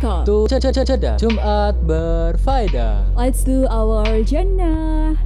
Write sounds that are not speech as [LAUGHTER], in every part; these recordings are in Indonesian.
Assalamualaikum. To cedah. Jumat berfaedah. Let's do our agenda.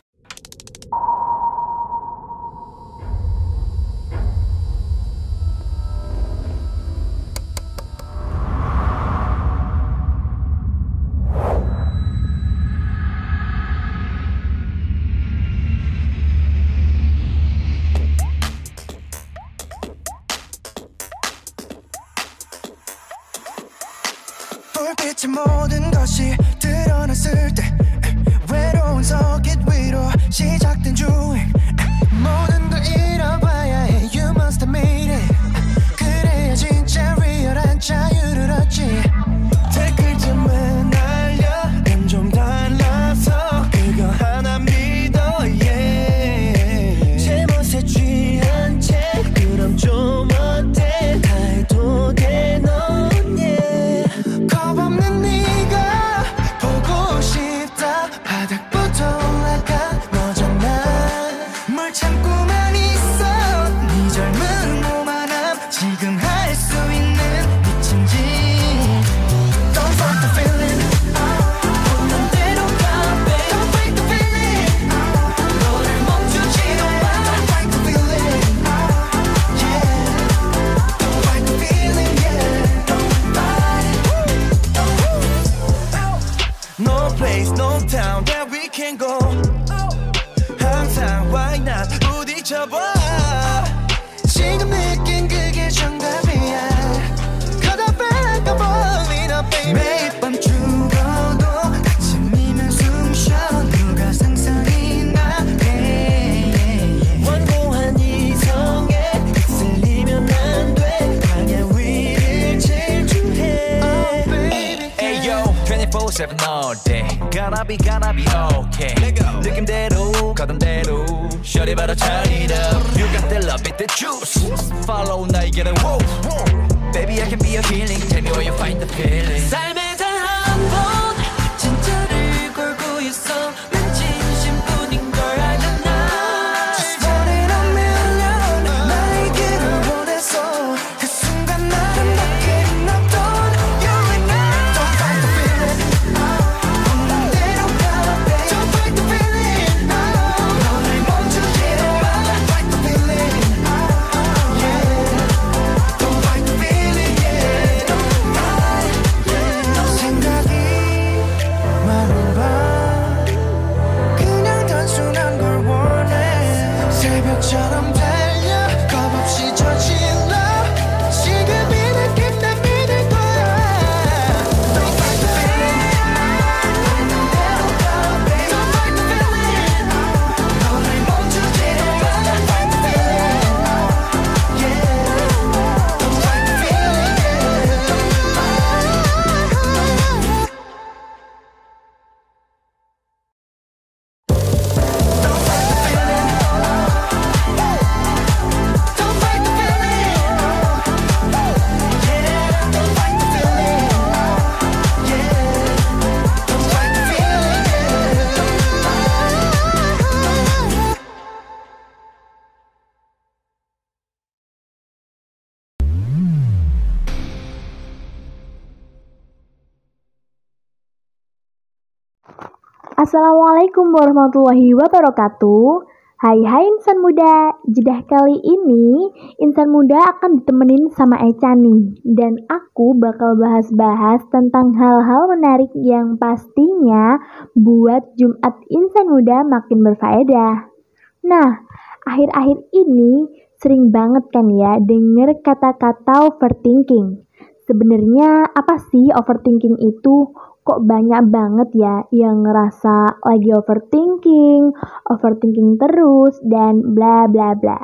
Assalamualaikum warahmatullahi wabarakatuh. Hai hai insan muda, jedah kali ini insan muda akan ditemenin sama Eca nih Dan aku bakal bahas-bahas tentang hal-hal menarik yang pastinya buat Jumat insan muda makin berfaedah Nah, akhir-akhir ini sering banget kan ya dengar kata-kata overthinking Sebenarnya apa sih overthinking itu? kok banyak banget ya yang ngerasa lagi overthinking, overthinking terus, dan bla bla bla.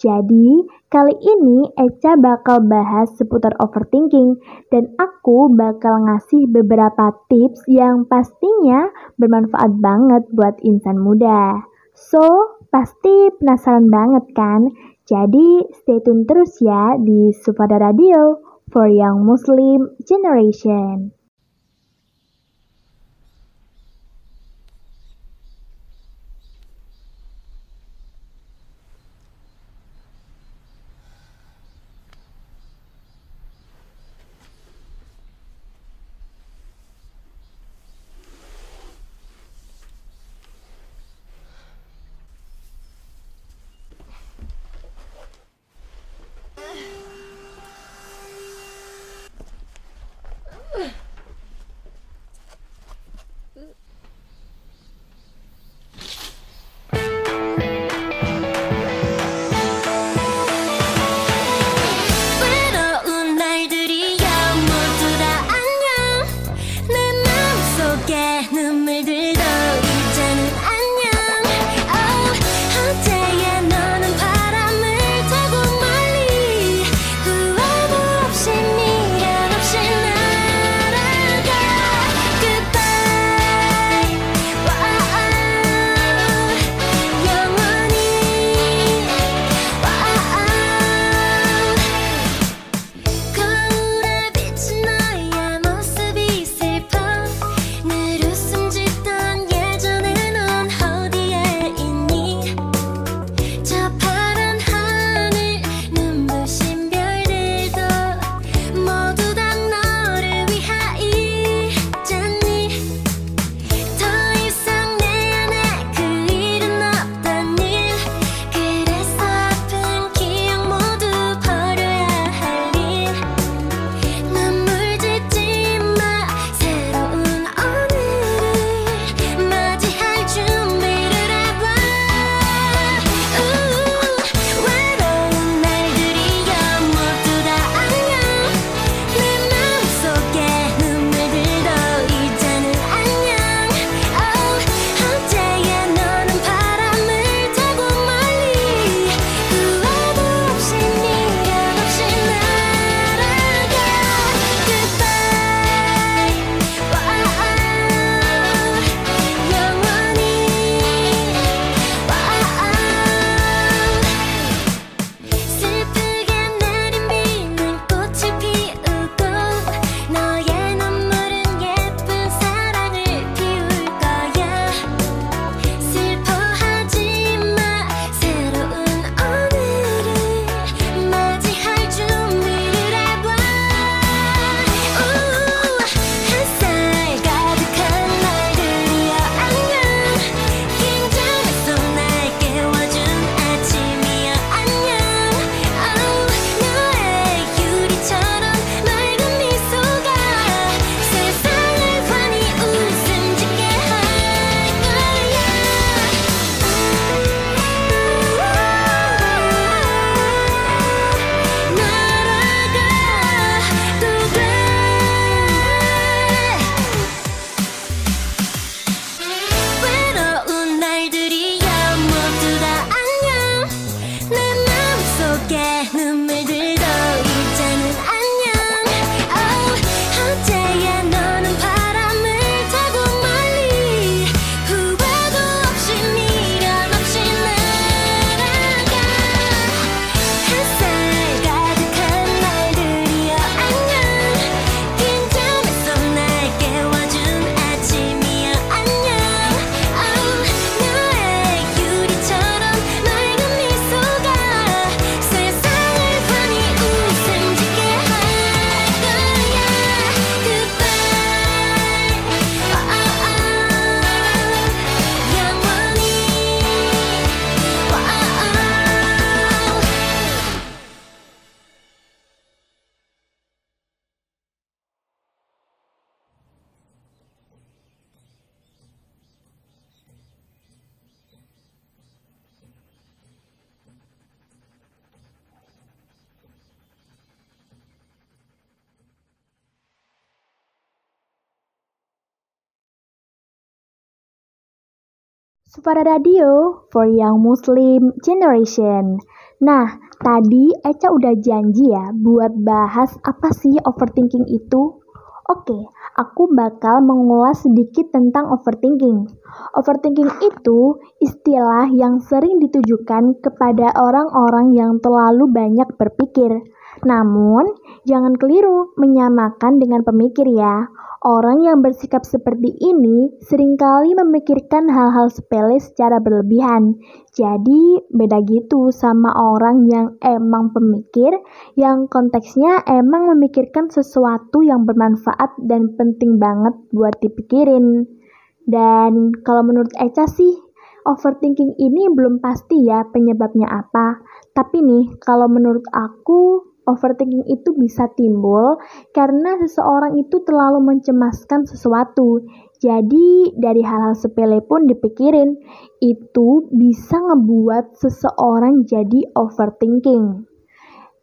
Jadi, kali ini Echa bakal bahas seputar overthinking dan aku bakal ngasih beberapa tips yang pastinya bermanfaat banget buat insan muda. So, pasti penasaran banget kan? Jadi, stay tune terus ya di Sufada Radio for Young Muslim Generation. Suara radio for young Muslim generation. Nah, tadi Eca udah janji ya buat bahas apa sih overthinking itu. Oke, aku bakal mengulas sedikit tentang overthinking. Overthinking itu istilah yang sering ditujukan kepada orang-orang yang terlalu banyak berpikir namun, jangan keliru menyamakan dengan pemikir ya. Orang yang bersikap seperti ini sering kali memikirkan hal-hal sepele secara berlebihan. Jadi, beda gitu sama orang yang emang pemikir, yang konteksnya emang memikirkan sesuatu yang bermanfaat dan penting banget buat dipikirin. Dan kalau menurut Eca sih, overthinking ini belum pasti ya penyebabnya apa. Tapi nih, kalau menurut aku, Overthinking itu bisa timbul karena seseorang itu terlalu mencemaskan sesuatu. Jadi, dari hal-hal sepele pun dipikirin, itu bisa ngebuat seseorang jadi overthinking.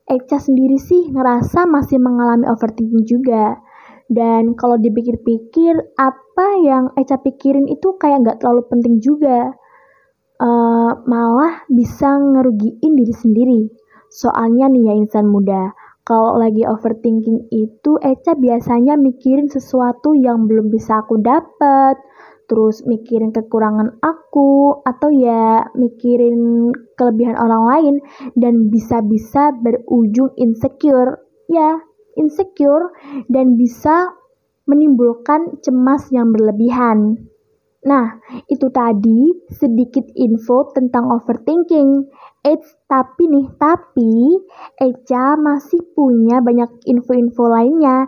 Echa sendiri sih ngerasa masih mengalami overthinking juga. Dan kalau dipikir-pikir, apa yang Echa pikirin itu kayak nggak terlalu penting juga. Uh, malah bisa ngerugiin diri sendiri. Soalnya nih ya insan muda, kalau lagi overthinking itu Eca biasanya mikirin sesuatu yang belum bisa aku dapat, terus mikirin kekurangan aku atau ya mikirin kelebihan orang lain dan bisa-bisa berujung insecure. Ya, insecure dan bisa menimbulkan cemas yang berlebihan. Nah, itu tadi sedikit info tentang overthinking. Eits, tapi nih, tapi Eca masih punya banyak info-info lainnya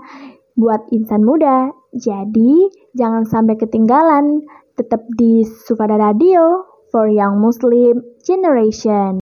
buat insan muda. Jadi, jangan sampai ketinggalan. Tetap di Sufada Radio for Young Muslim Generation.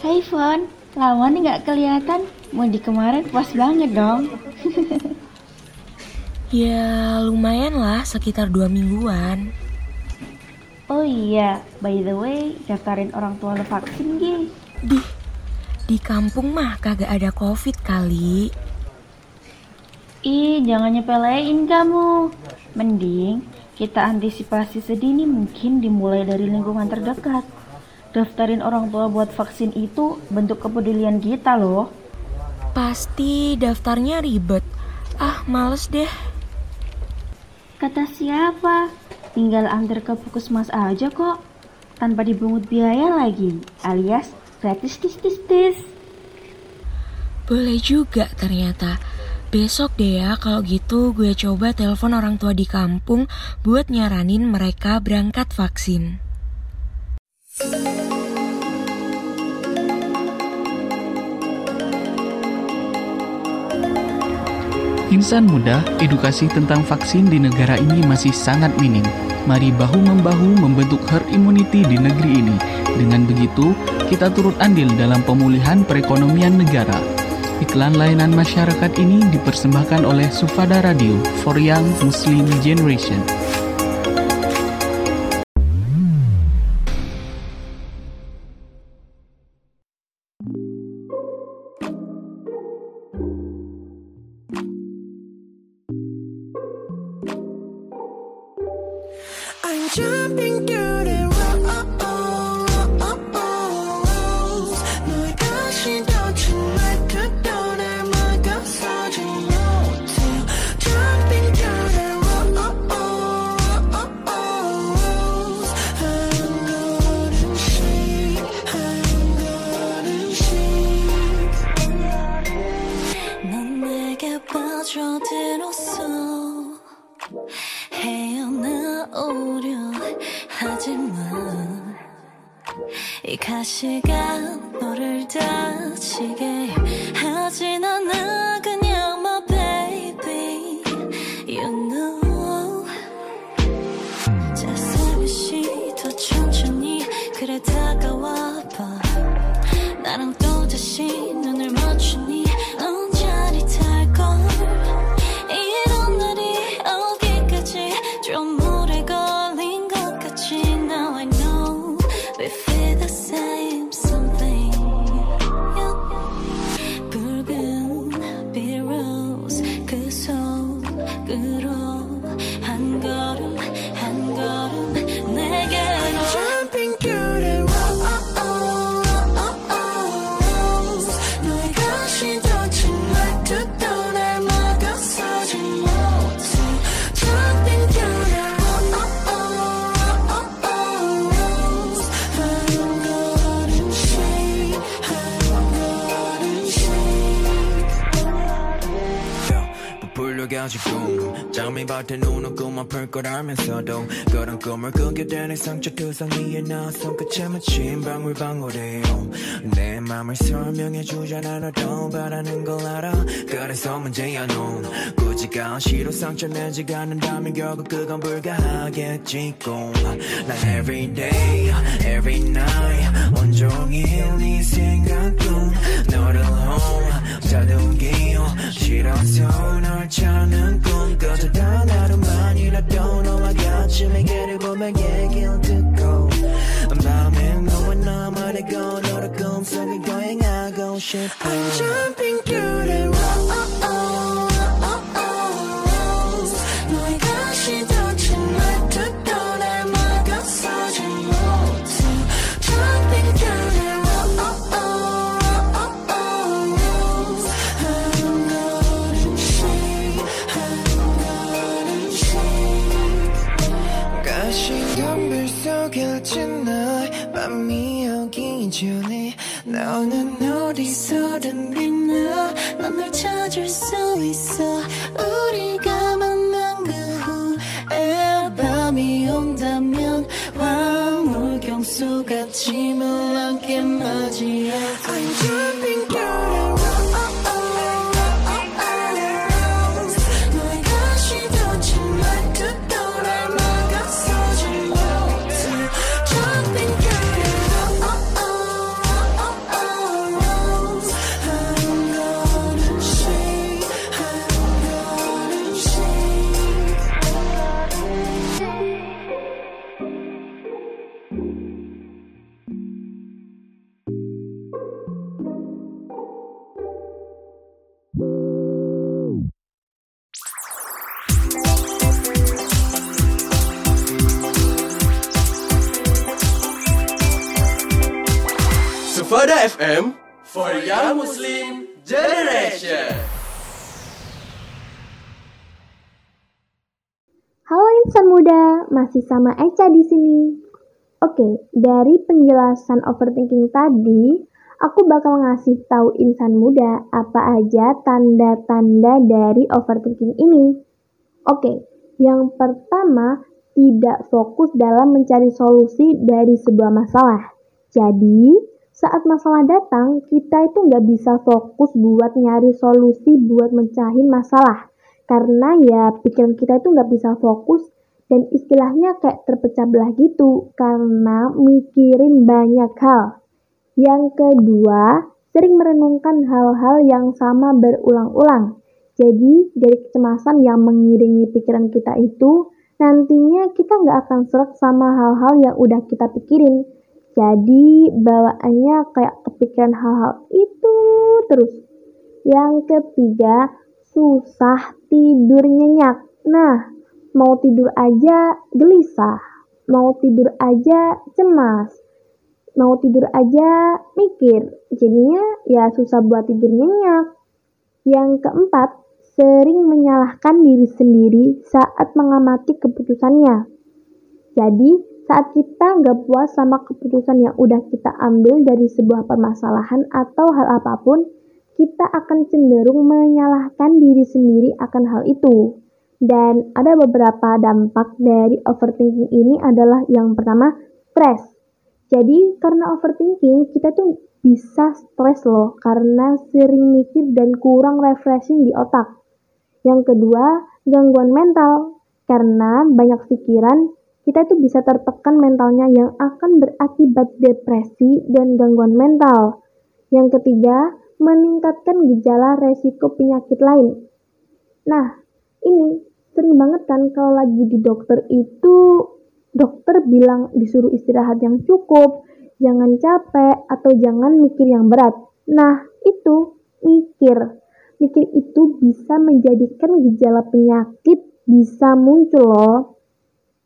Hai Fon, lama nih nggak kelihatan. Mau di kemarin puas banget dong. [LAUGHS] ya lumayan lah, sekitar dua mingguan. Oh iya, by the way, daftarin orang tua lo vaksin gih. Di, di kampung mah kagak ada covid kali. Ih, jangan nyepelein kamu. Mending kita antisipasi sedini mungkin dimulai dari lingkungan terdekat Daftarin orang tua buat vaksin itu bentuk kepedulian kita loh. Pasti daftarnya ribet. Ah, males deh. Kata siapa? Tinggal antar ke puskesmas aja kok. Tanpa dibungut biaya lagi, alias gratis tis tis tis. Boleh juga ternyata. Besok deh ya kalau gitu gue coba telepon orang tua di kampung buat nyaranin mereka berangkat vaksin. Insan muda, edukasi tentang vaksin di negara ini masih sangat minim. Mari bahu-membahu membentuk herd immunity di negeri ini. Dengan begitu, kita turut andil dalam pemulihan perekonomian negara. Iklan layanan masyarakat ini dipersembahkan oleh Sufada Radio for Young Muslim Generation. You. 부풀려 가지고 장미밭에 눈은 꿈만 풀 거라면서도. 그런 꿈을 꾸게 되는 상처투성 위에 나 손끝에 묻힌 방울방울이요. 내 맘을 설명해 주잖아 너도 바라는 걸 알아. 그래서 문제야 넌 굳이가 싫어 상처 내지 않는다면 결국 그건 불가하겠지 꼭난 everyday every night 온종일 네 생각뿐 should FM for Young Muslim Generation. Halo insan muda, masih sama Eca di sini. Oke, dari penjelasan overthinking tadi, aku bakal ngasih tahu insan muda apa aja tanda-tanda dari overthinking ini. Oke, yang pertama, tidak fokus dalam mencari solusi dari sebuah masalah. Jadi, saat masalah datang, kita itu nggak bisa fokus buat nyari solusi buat mencahin masalah. Karena ya pikiran kita itu nggak bisa fokus dan istilahnya kayak terpecah belah gitu karena mikirin banyak hal. Yang kedua, sering merenungkan hal-hal yang sama berulang-ulang. Jadi, dari kecemasan yang mengiringi pikiran kita itu, nantinya kita nggak akan serak sama hal-hal yang udah kita pikirin. Jadi, bawaannya kayak kepikiran hal-hal itu terus. Yang ketiga, susah tidur nyenyak. Nah, mau tidur aja gelisah, mau tidur aja cemas, mau tidur aja mikir. Jadinya ya susah buat tidur nyenyak. Yang keempat, sering menyalahkan diri sendiri saat mengamati keputusannya. Jadi, saat kita nggak puas sama keputusan yang udah kita ambil dari sebuah permasalahan atau hal apa pun, kita akan cenderung menyalahkan diri sendiri akan hal itu. Dan ada beberapa dampak dari overthinking ini adalah yang pertama, stres. Jadi karena overthinking, kita tuh bisa stres loh karena sering mikir dan kurang refreshing di otak. Yang kedua, gangguan mental. Karena banyak pikiran, kita tuh bisa tertekan mentalnya yang akan berakibat depresi dan gangguan mental. Yang ketiga, meningkatkan gejala resiko penyakit lain. Nah, ini sering banget kan kalau lagi di dokter itu dokter bilang disuruh istirahat yang cukup, jangan capek atau jangan mikir yang berat. Nah, itu mikir. Mikir itu bisa menjadikan gejala penyakit bisa muncul loh.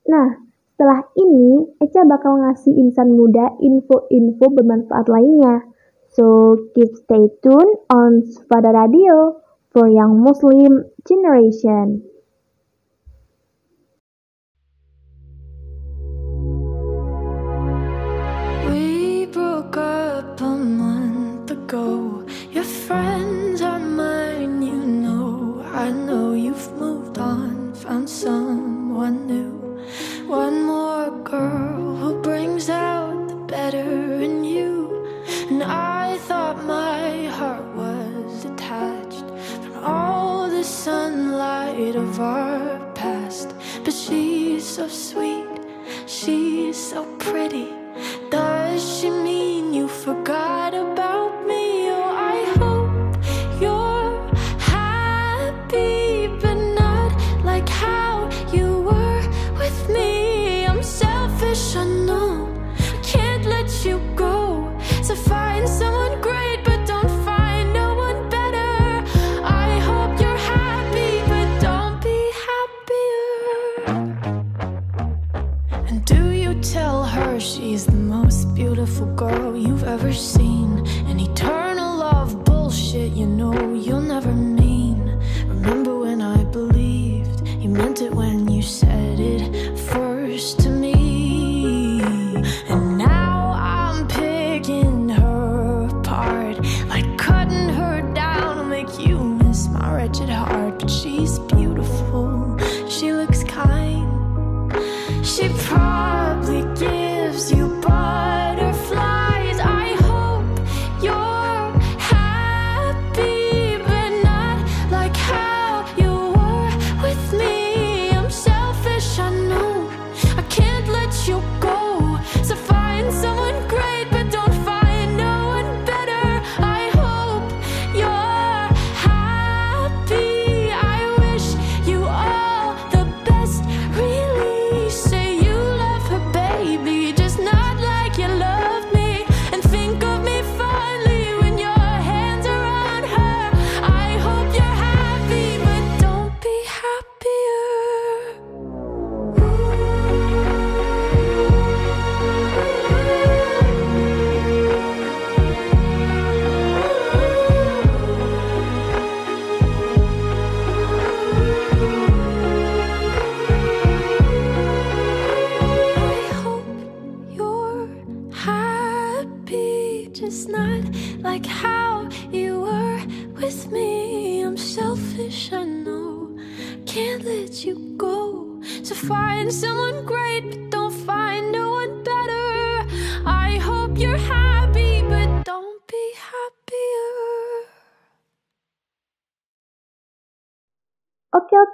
Nah, setelah ini Eca bakal ngasih insan muda info-info bermanfaat lainnya. So keep stay tuned on Sufada Radio for Young Muslim Generation. So pretty.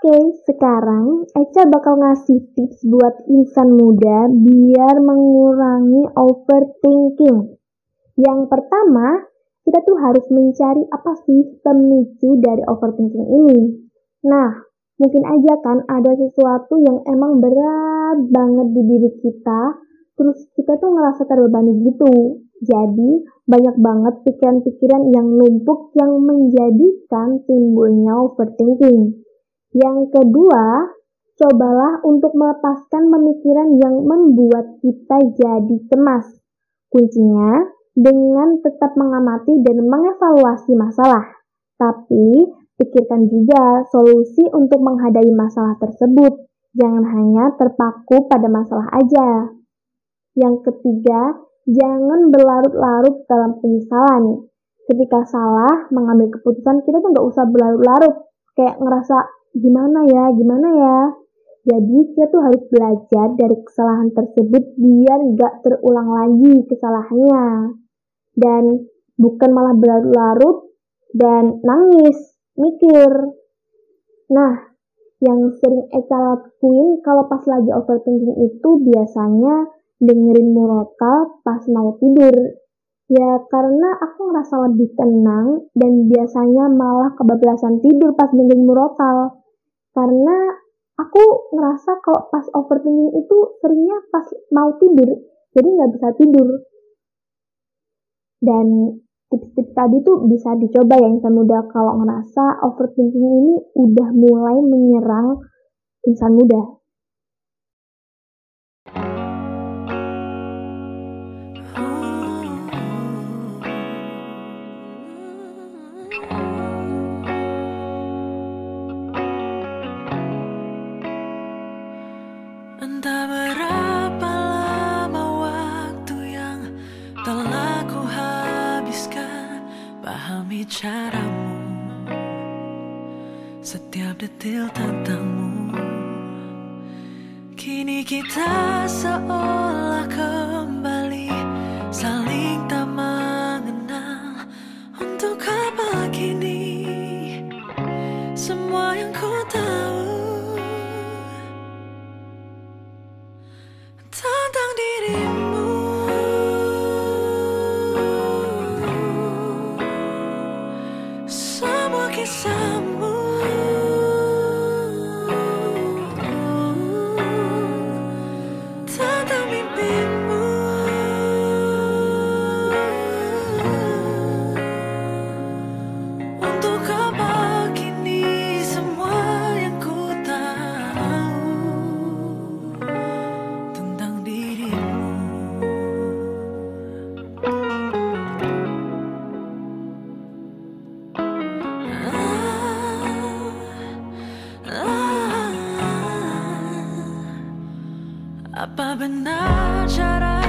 Oke oke, sekarang Eca bakal ngasih tips buat insan muda biar mengurangi overthinking. Yang pertama, kita tuh harus mencari apa sih pemicu dari overthinking ini. Nah, mungkin aja kan ada sesuatu yang emang berat banget di diri kita, terus kita tuh ngerasa terbebani gitu. Jadi, banyak banget pikiran-pikiran yang numpuk yang menjadikan timbulnya overthinking. Yang kedua, cobalah untuk melepaskan pemikiran yang membuat kita jadi cemas. Kuncinya dengan tetap mengamati dan mengevaluasi masalah. Tapi, pikirkan juga solusi untuk menghadapi masalah tersebut. Jangan hanya terpaku pada masalah aja. Yang ketiga, jangan berlarut-larut dalam penyesalan. Ketika salah mengambil keputusan, kita tuh nggak usah berlarut-larut. Kayak ngerasa gimana ya, gimana ya. Jadi kita tuh harus belajar dari kesalahan tersebut biar nggak terulang lagi kesalahannya. Dan bukan malah berlarut-larut dan nangis, mikir. Nah, yang sering Eca lakuin kalau pas lagi overthinking itu biasanya dengerin murotal pas mau tidur. Ya karena aku ngerasa lebih tenang dan biasanya malah kebablasan tidur pas dengerin murotal. Karena aku ngerasa kalau pas overthinking itu seringnya pas mau tidur, jadi nggak bisa tidur. Dan tips-tips tadi tuh bisa dicoba ya insan muda kalau ngerasa overthinking ini udah mulai menyerang insan muda. Setiap detil tentangmu. Kini kita seolah kembali Apa benar cara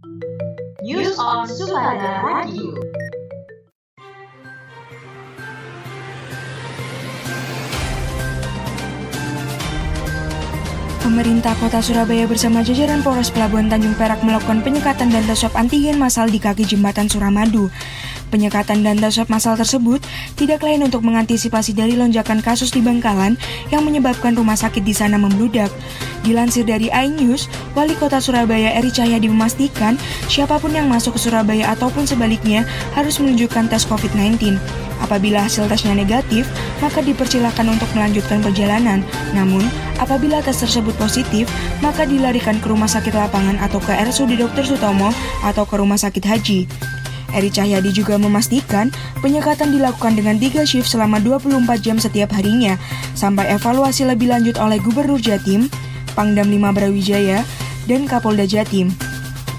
News on Sumada Radio. Pemerintah Kota Surabaya bersama jajaran Polres Pelabuhan Tanjung Perak melakukan penyekatan dan tes swab antigen massal di kaki jembatan Suramadu. Penyekatan dan tes swab massal tersebut tidak lain untuk mengantisipasi dari lonjakan kasus di Bangkalan yang menyebabkan rumah sakit di sana membludak. Dilansir dari iNews, Wali Kota Surabaya Eri Cahyadi memastikan siapa pun yang masuk ke Surabaya ataupun sebaliknya harus menunjukkan tes COVID-19. Apabila hasil tesnya negatif, maka dipersilakan untuk melanjutkan perjalanan. Namun, apabila tes tersebut positif, maka dilarikan ke rumah sakit lapangan atau ke RSUD Dr. Sutomo atau ke rumah sakit haji. Eri Cahyadi juga memastikan penyekatan dilakukan dengan tiga shift selama 24 jam setiap harinya, sampai evaluasi lebih lanjut oleh Gubernur Jatim, Pangdam 5 Brawijaya, dan Kapolda Jatim.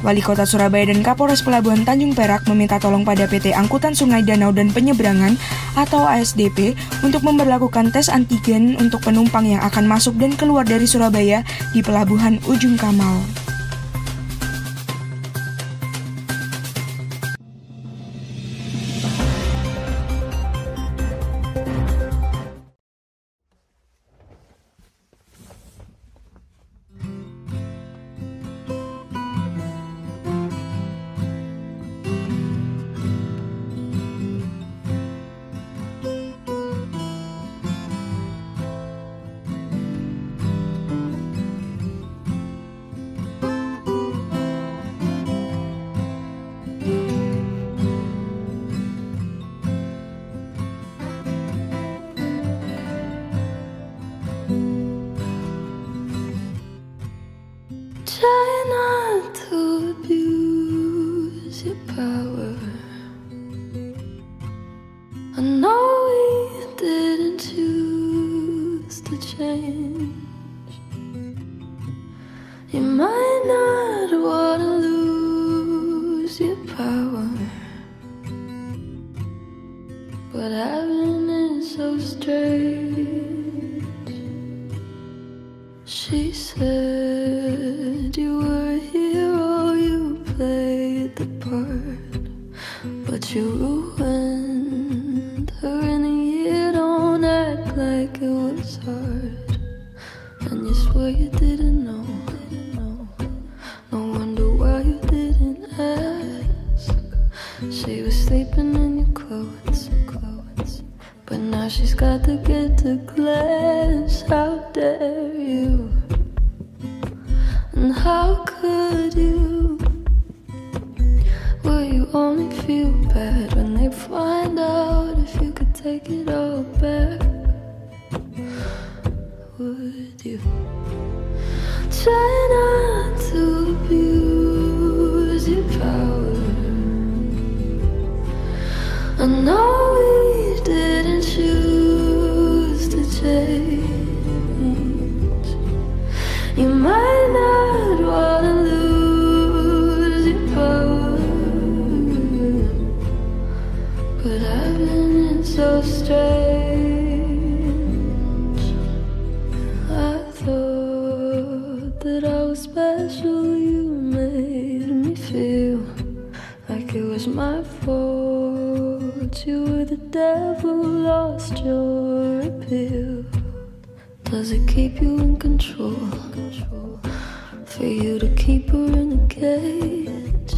Wali Kota Surabaya dan Kapolres Pelabuhan Tanjung Perak meminta tolong pada PT Angkutan Sungai Danau dan Penyeberangan atau ASDP untuk memperlakukan tes antigen untuk penumpang yang akan masuk dan keluar dari Surabaya di Pelabuhan Ujung Kamal. Like it was hard, and you swear you didn't For you to keep her in a cage,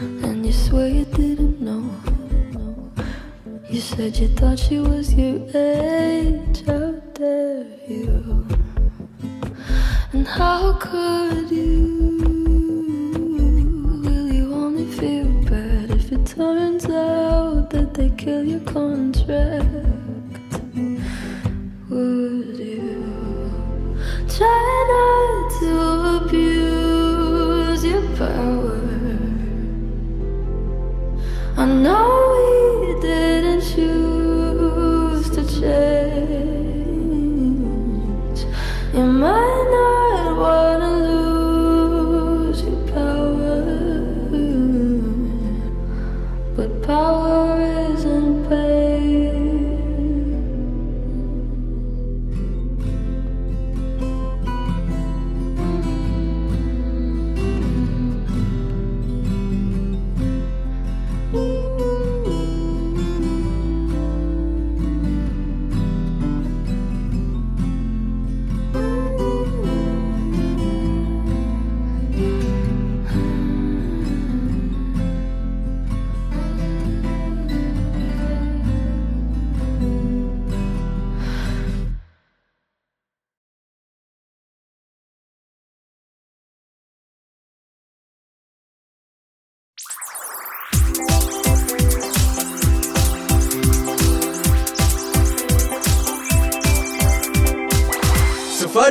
and you swear you didn't know. You said you thought she was your age. How dare you? And how could you? Will you only feel bad if it turns out that they kill your contract?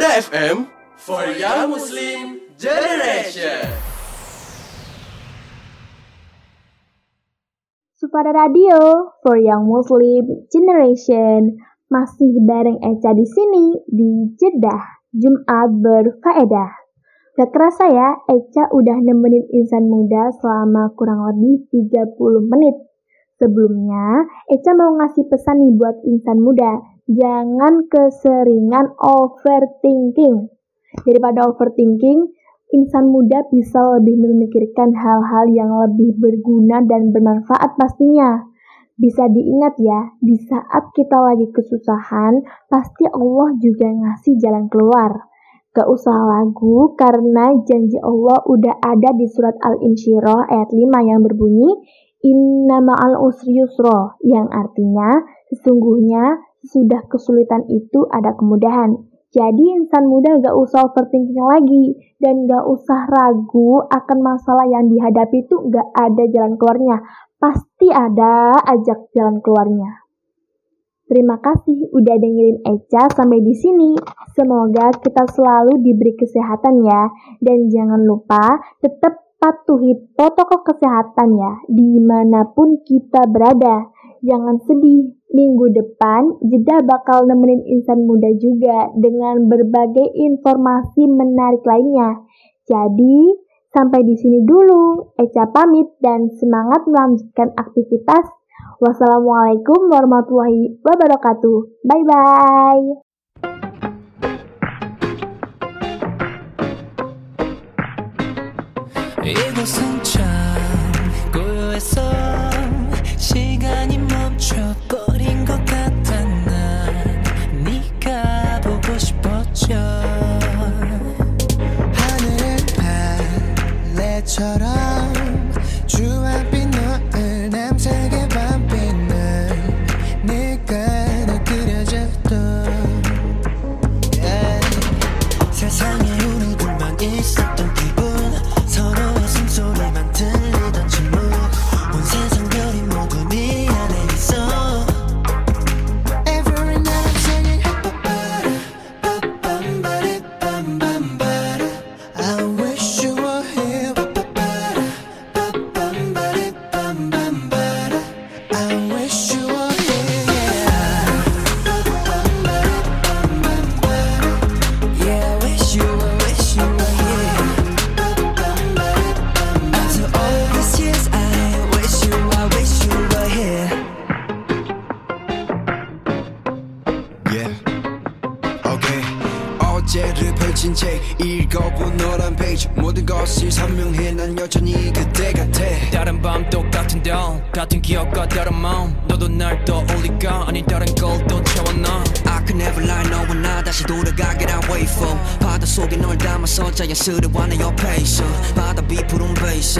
Sufada FM for Young Muslim Generation. Supada Radio for Young Muslim Generation masih bareng Eca di sini di Jeddah Jumat berfaedah. Gak kerasa ya, Eca udah nemenin insan muda selama kurang lebih 30 menit. Sebelumnya, Eca mau ngasih pesan nih buat insan muda, jangan keseringan overthinking. Daripada overthinking, insan muda bisa lebih memikirkan hal-hal yang lebih berguna dan bermanfaat pastinya. Bisa diingat ya, di saat kita lagi kesusahan, pasti Allah juga ngasih jalan keluar. Gak usah lagu, karena janji Allah udah ada di surat Al-Insyirah ayat 5 yang berbunyi, Inna ma'al usri yang artinya, sesungguhnya sesudah kesulitan itu ada kemudahan. Jadi insan muda gak usah overthinking lagi dan gak usah ragu akan masalah yang dihadapi itu gak ada jalan keluarnya. Pasti ada ajak jalan keluarnya. Terima kasih udah dengerin Eca sampai di sini. Semoga kita selalu diberi kesehatan ya. Dan jangan lupa tetap patuhi protokol kesehatan ya di mana pun kita berada jangan sedih. Minggu depan, Jeda bakal nemenin insan muda juga dengan berbagai informasi menarik lainnya. Jadi, sampai di sini dulu. Eca pamit dan semangat melanjutkan aktivitas. Wassalamualaikum warahmatullahi wabarakatuh. Bye-bye. Sunshine. inside. to the one of your patience. By the beat, put on bass,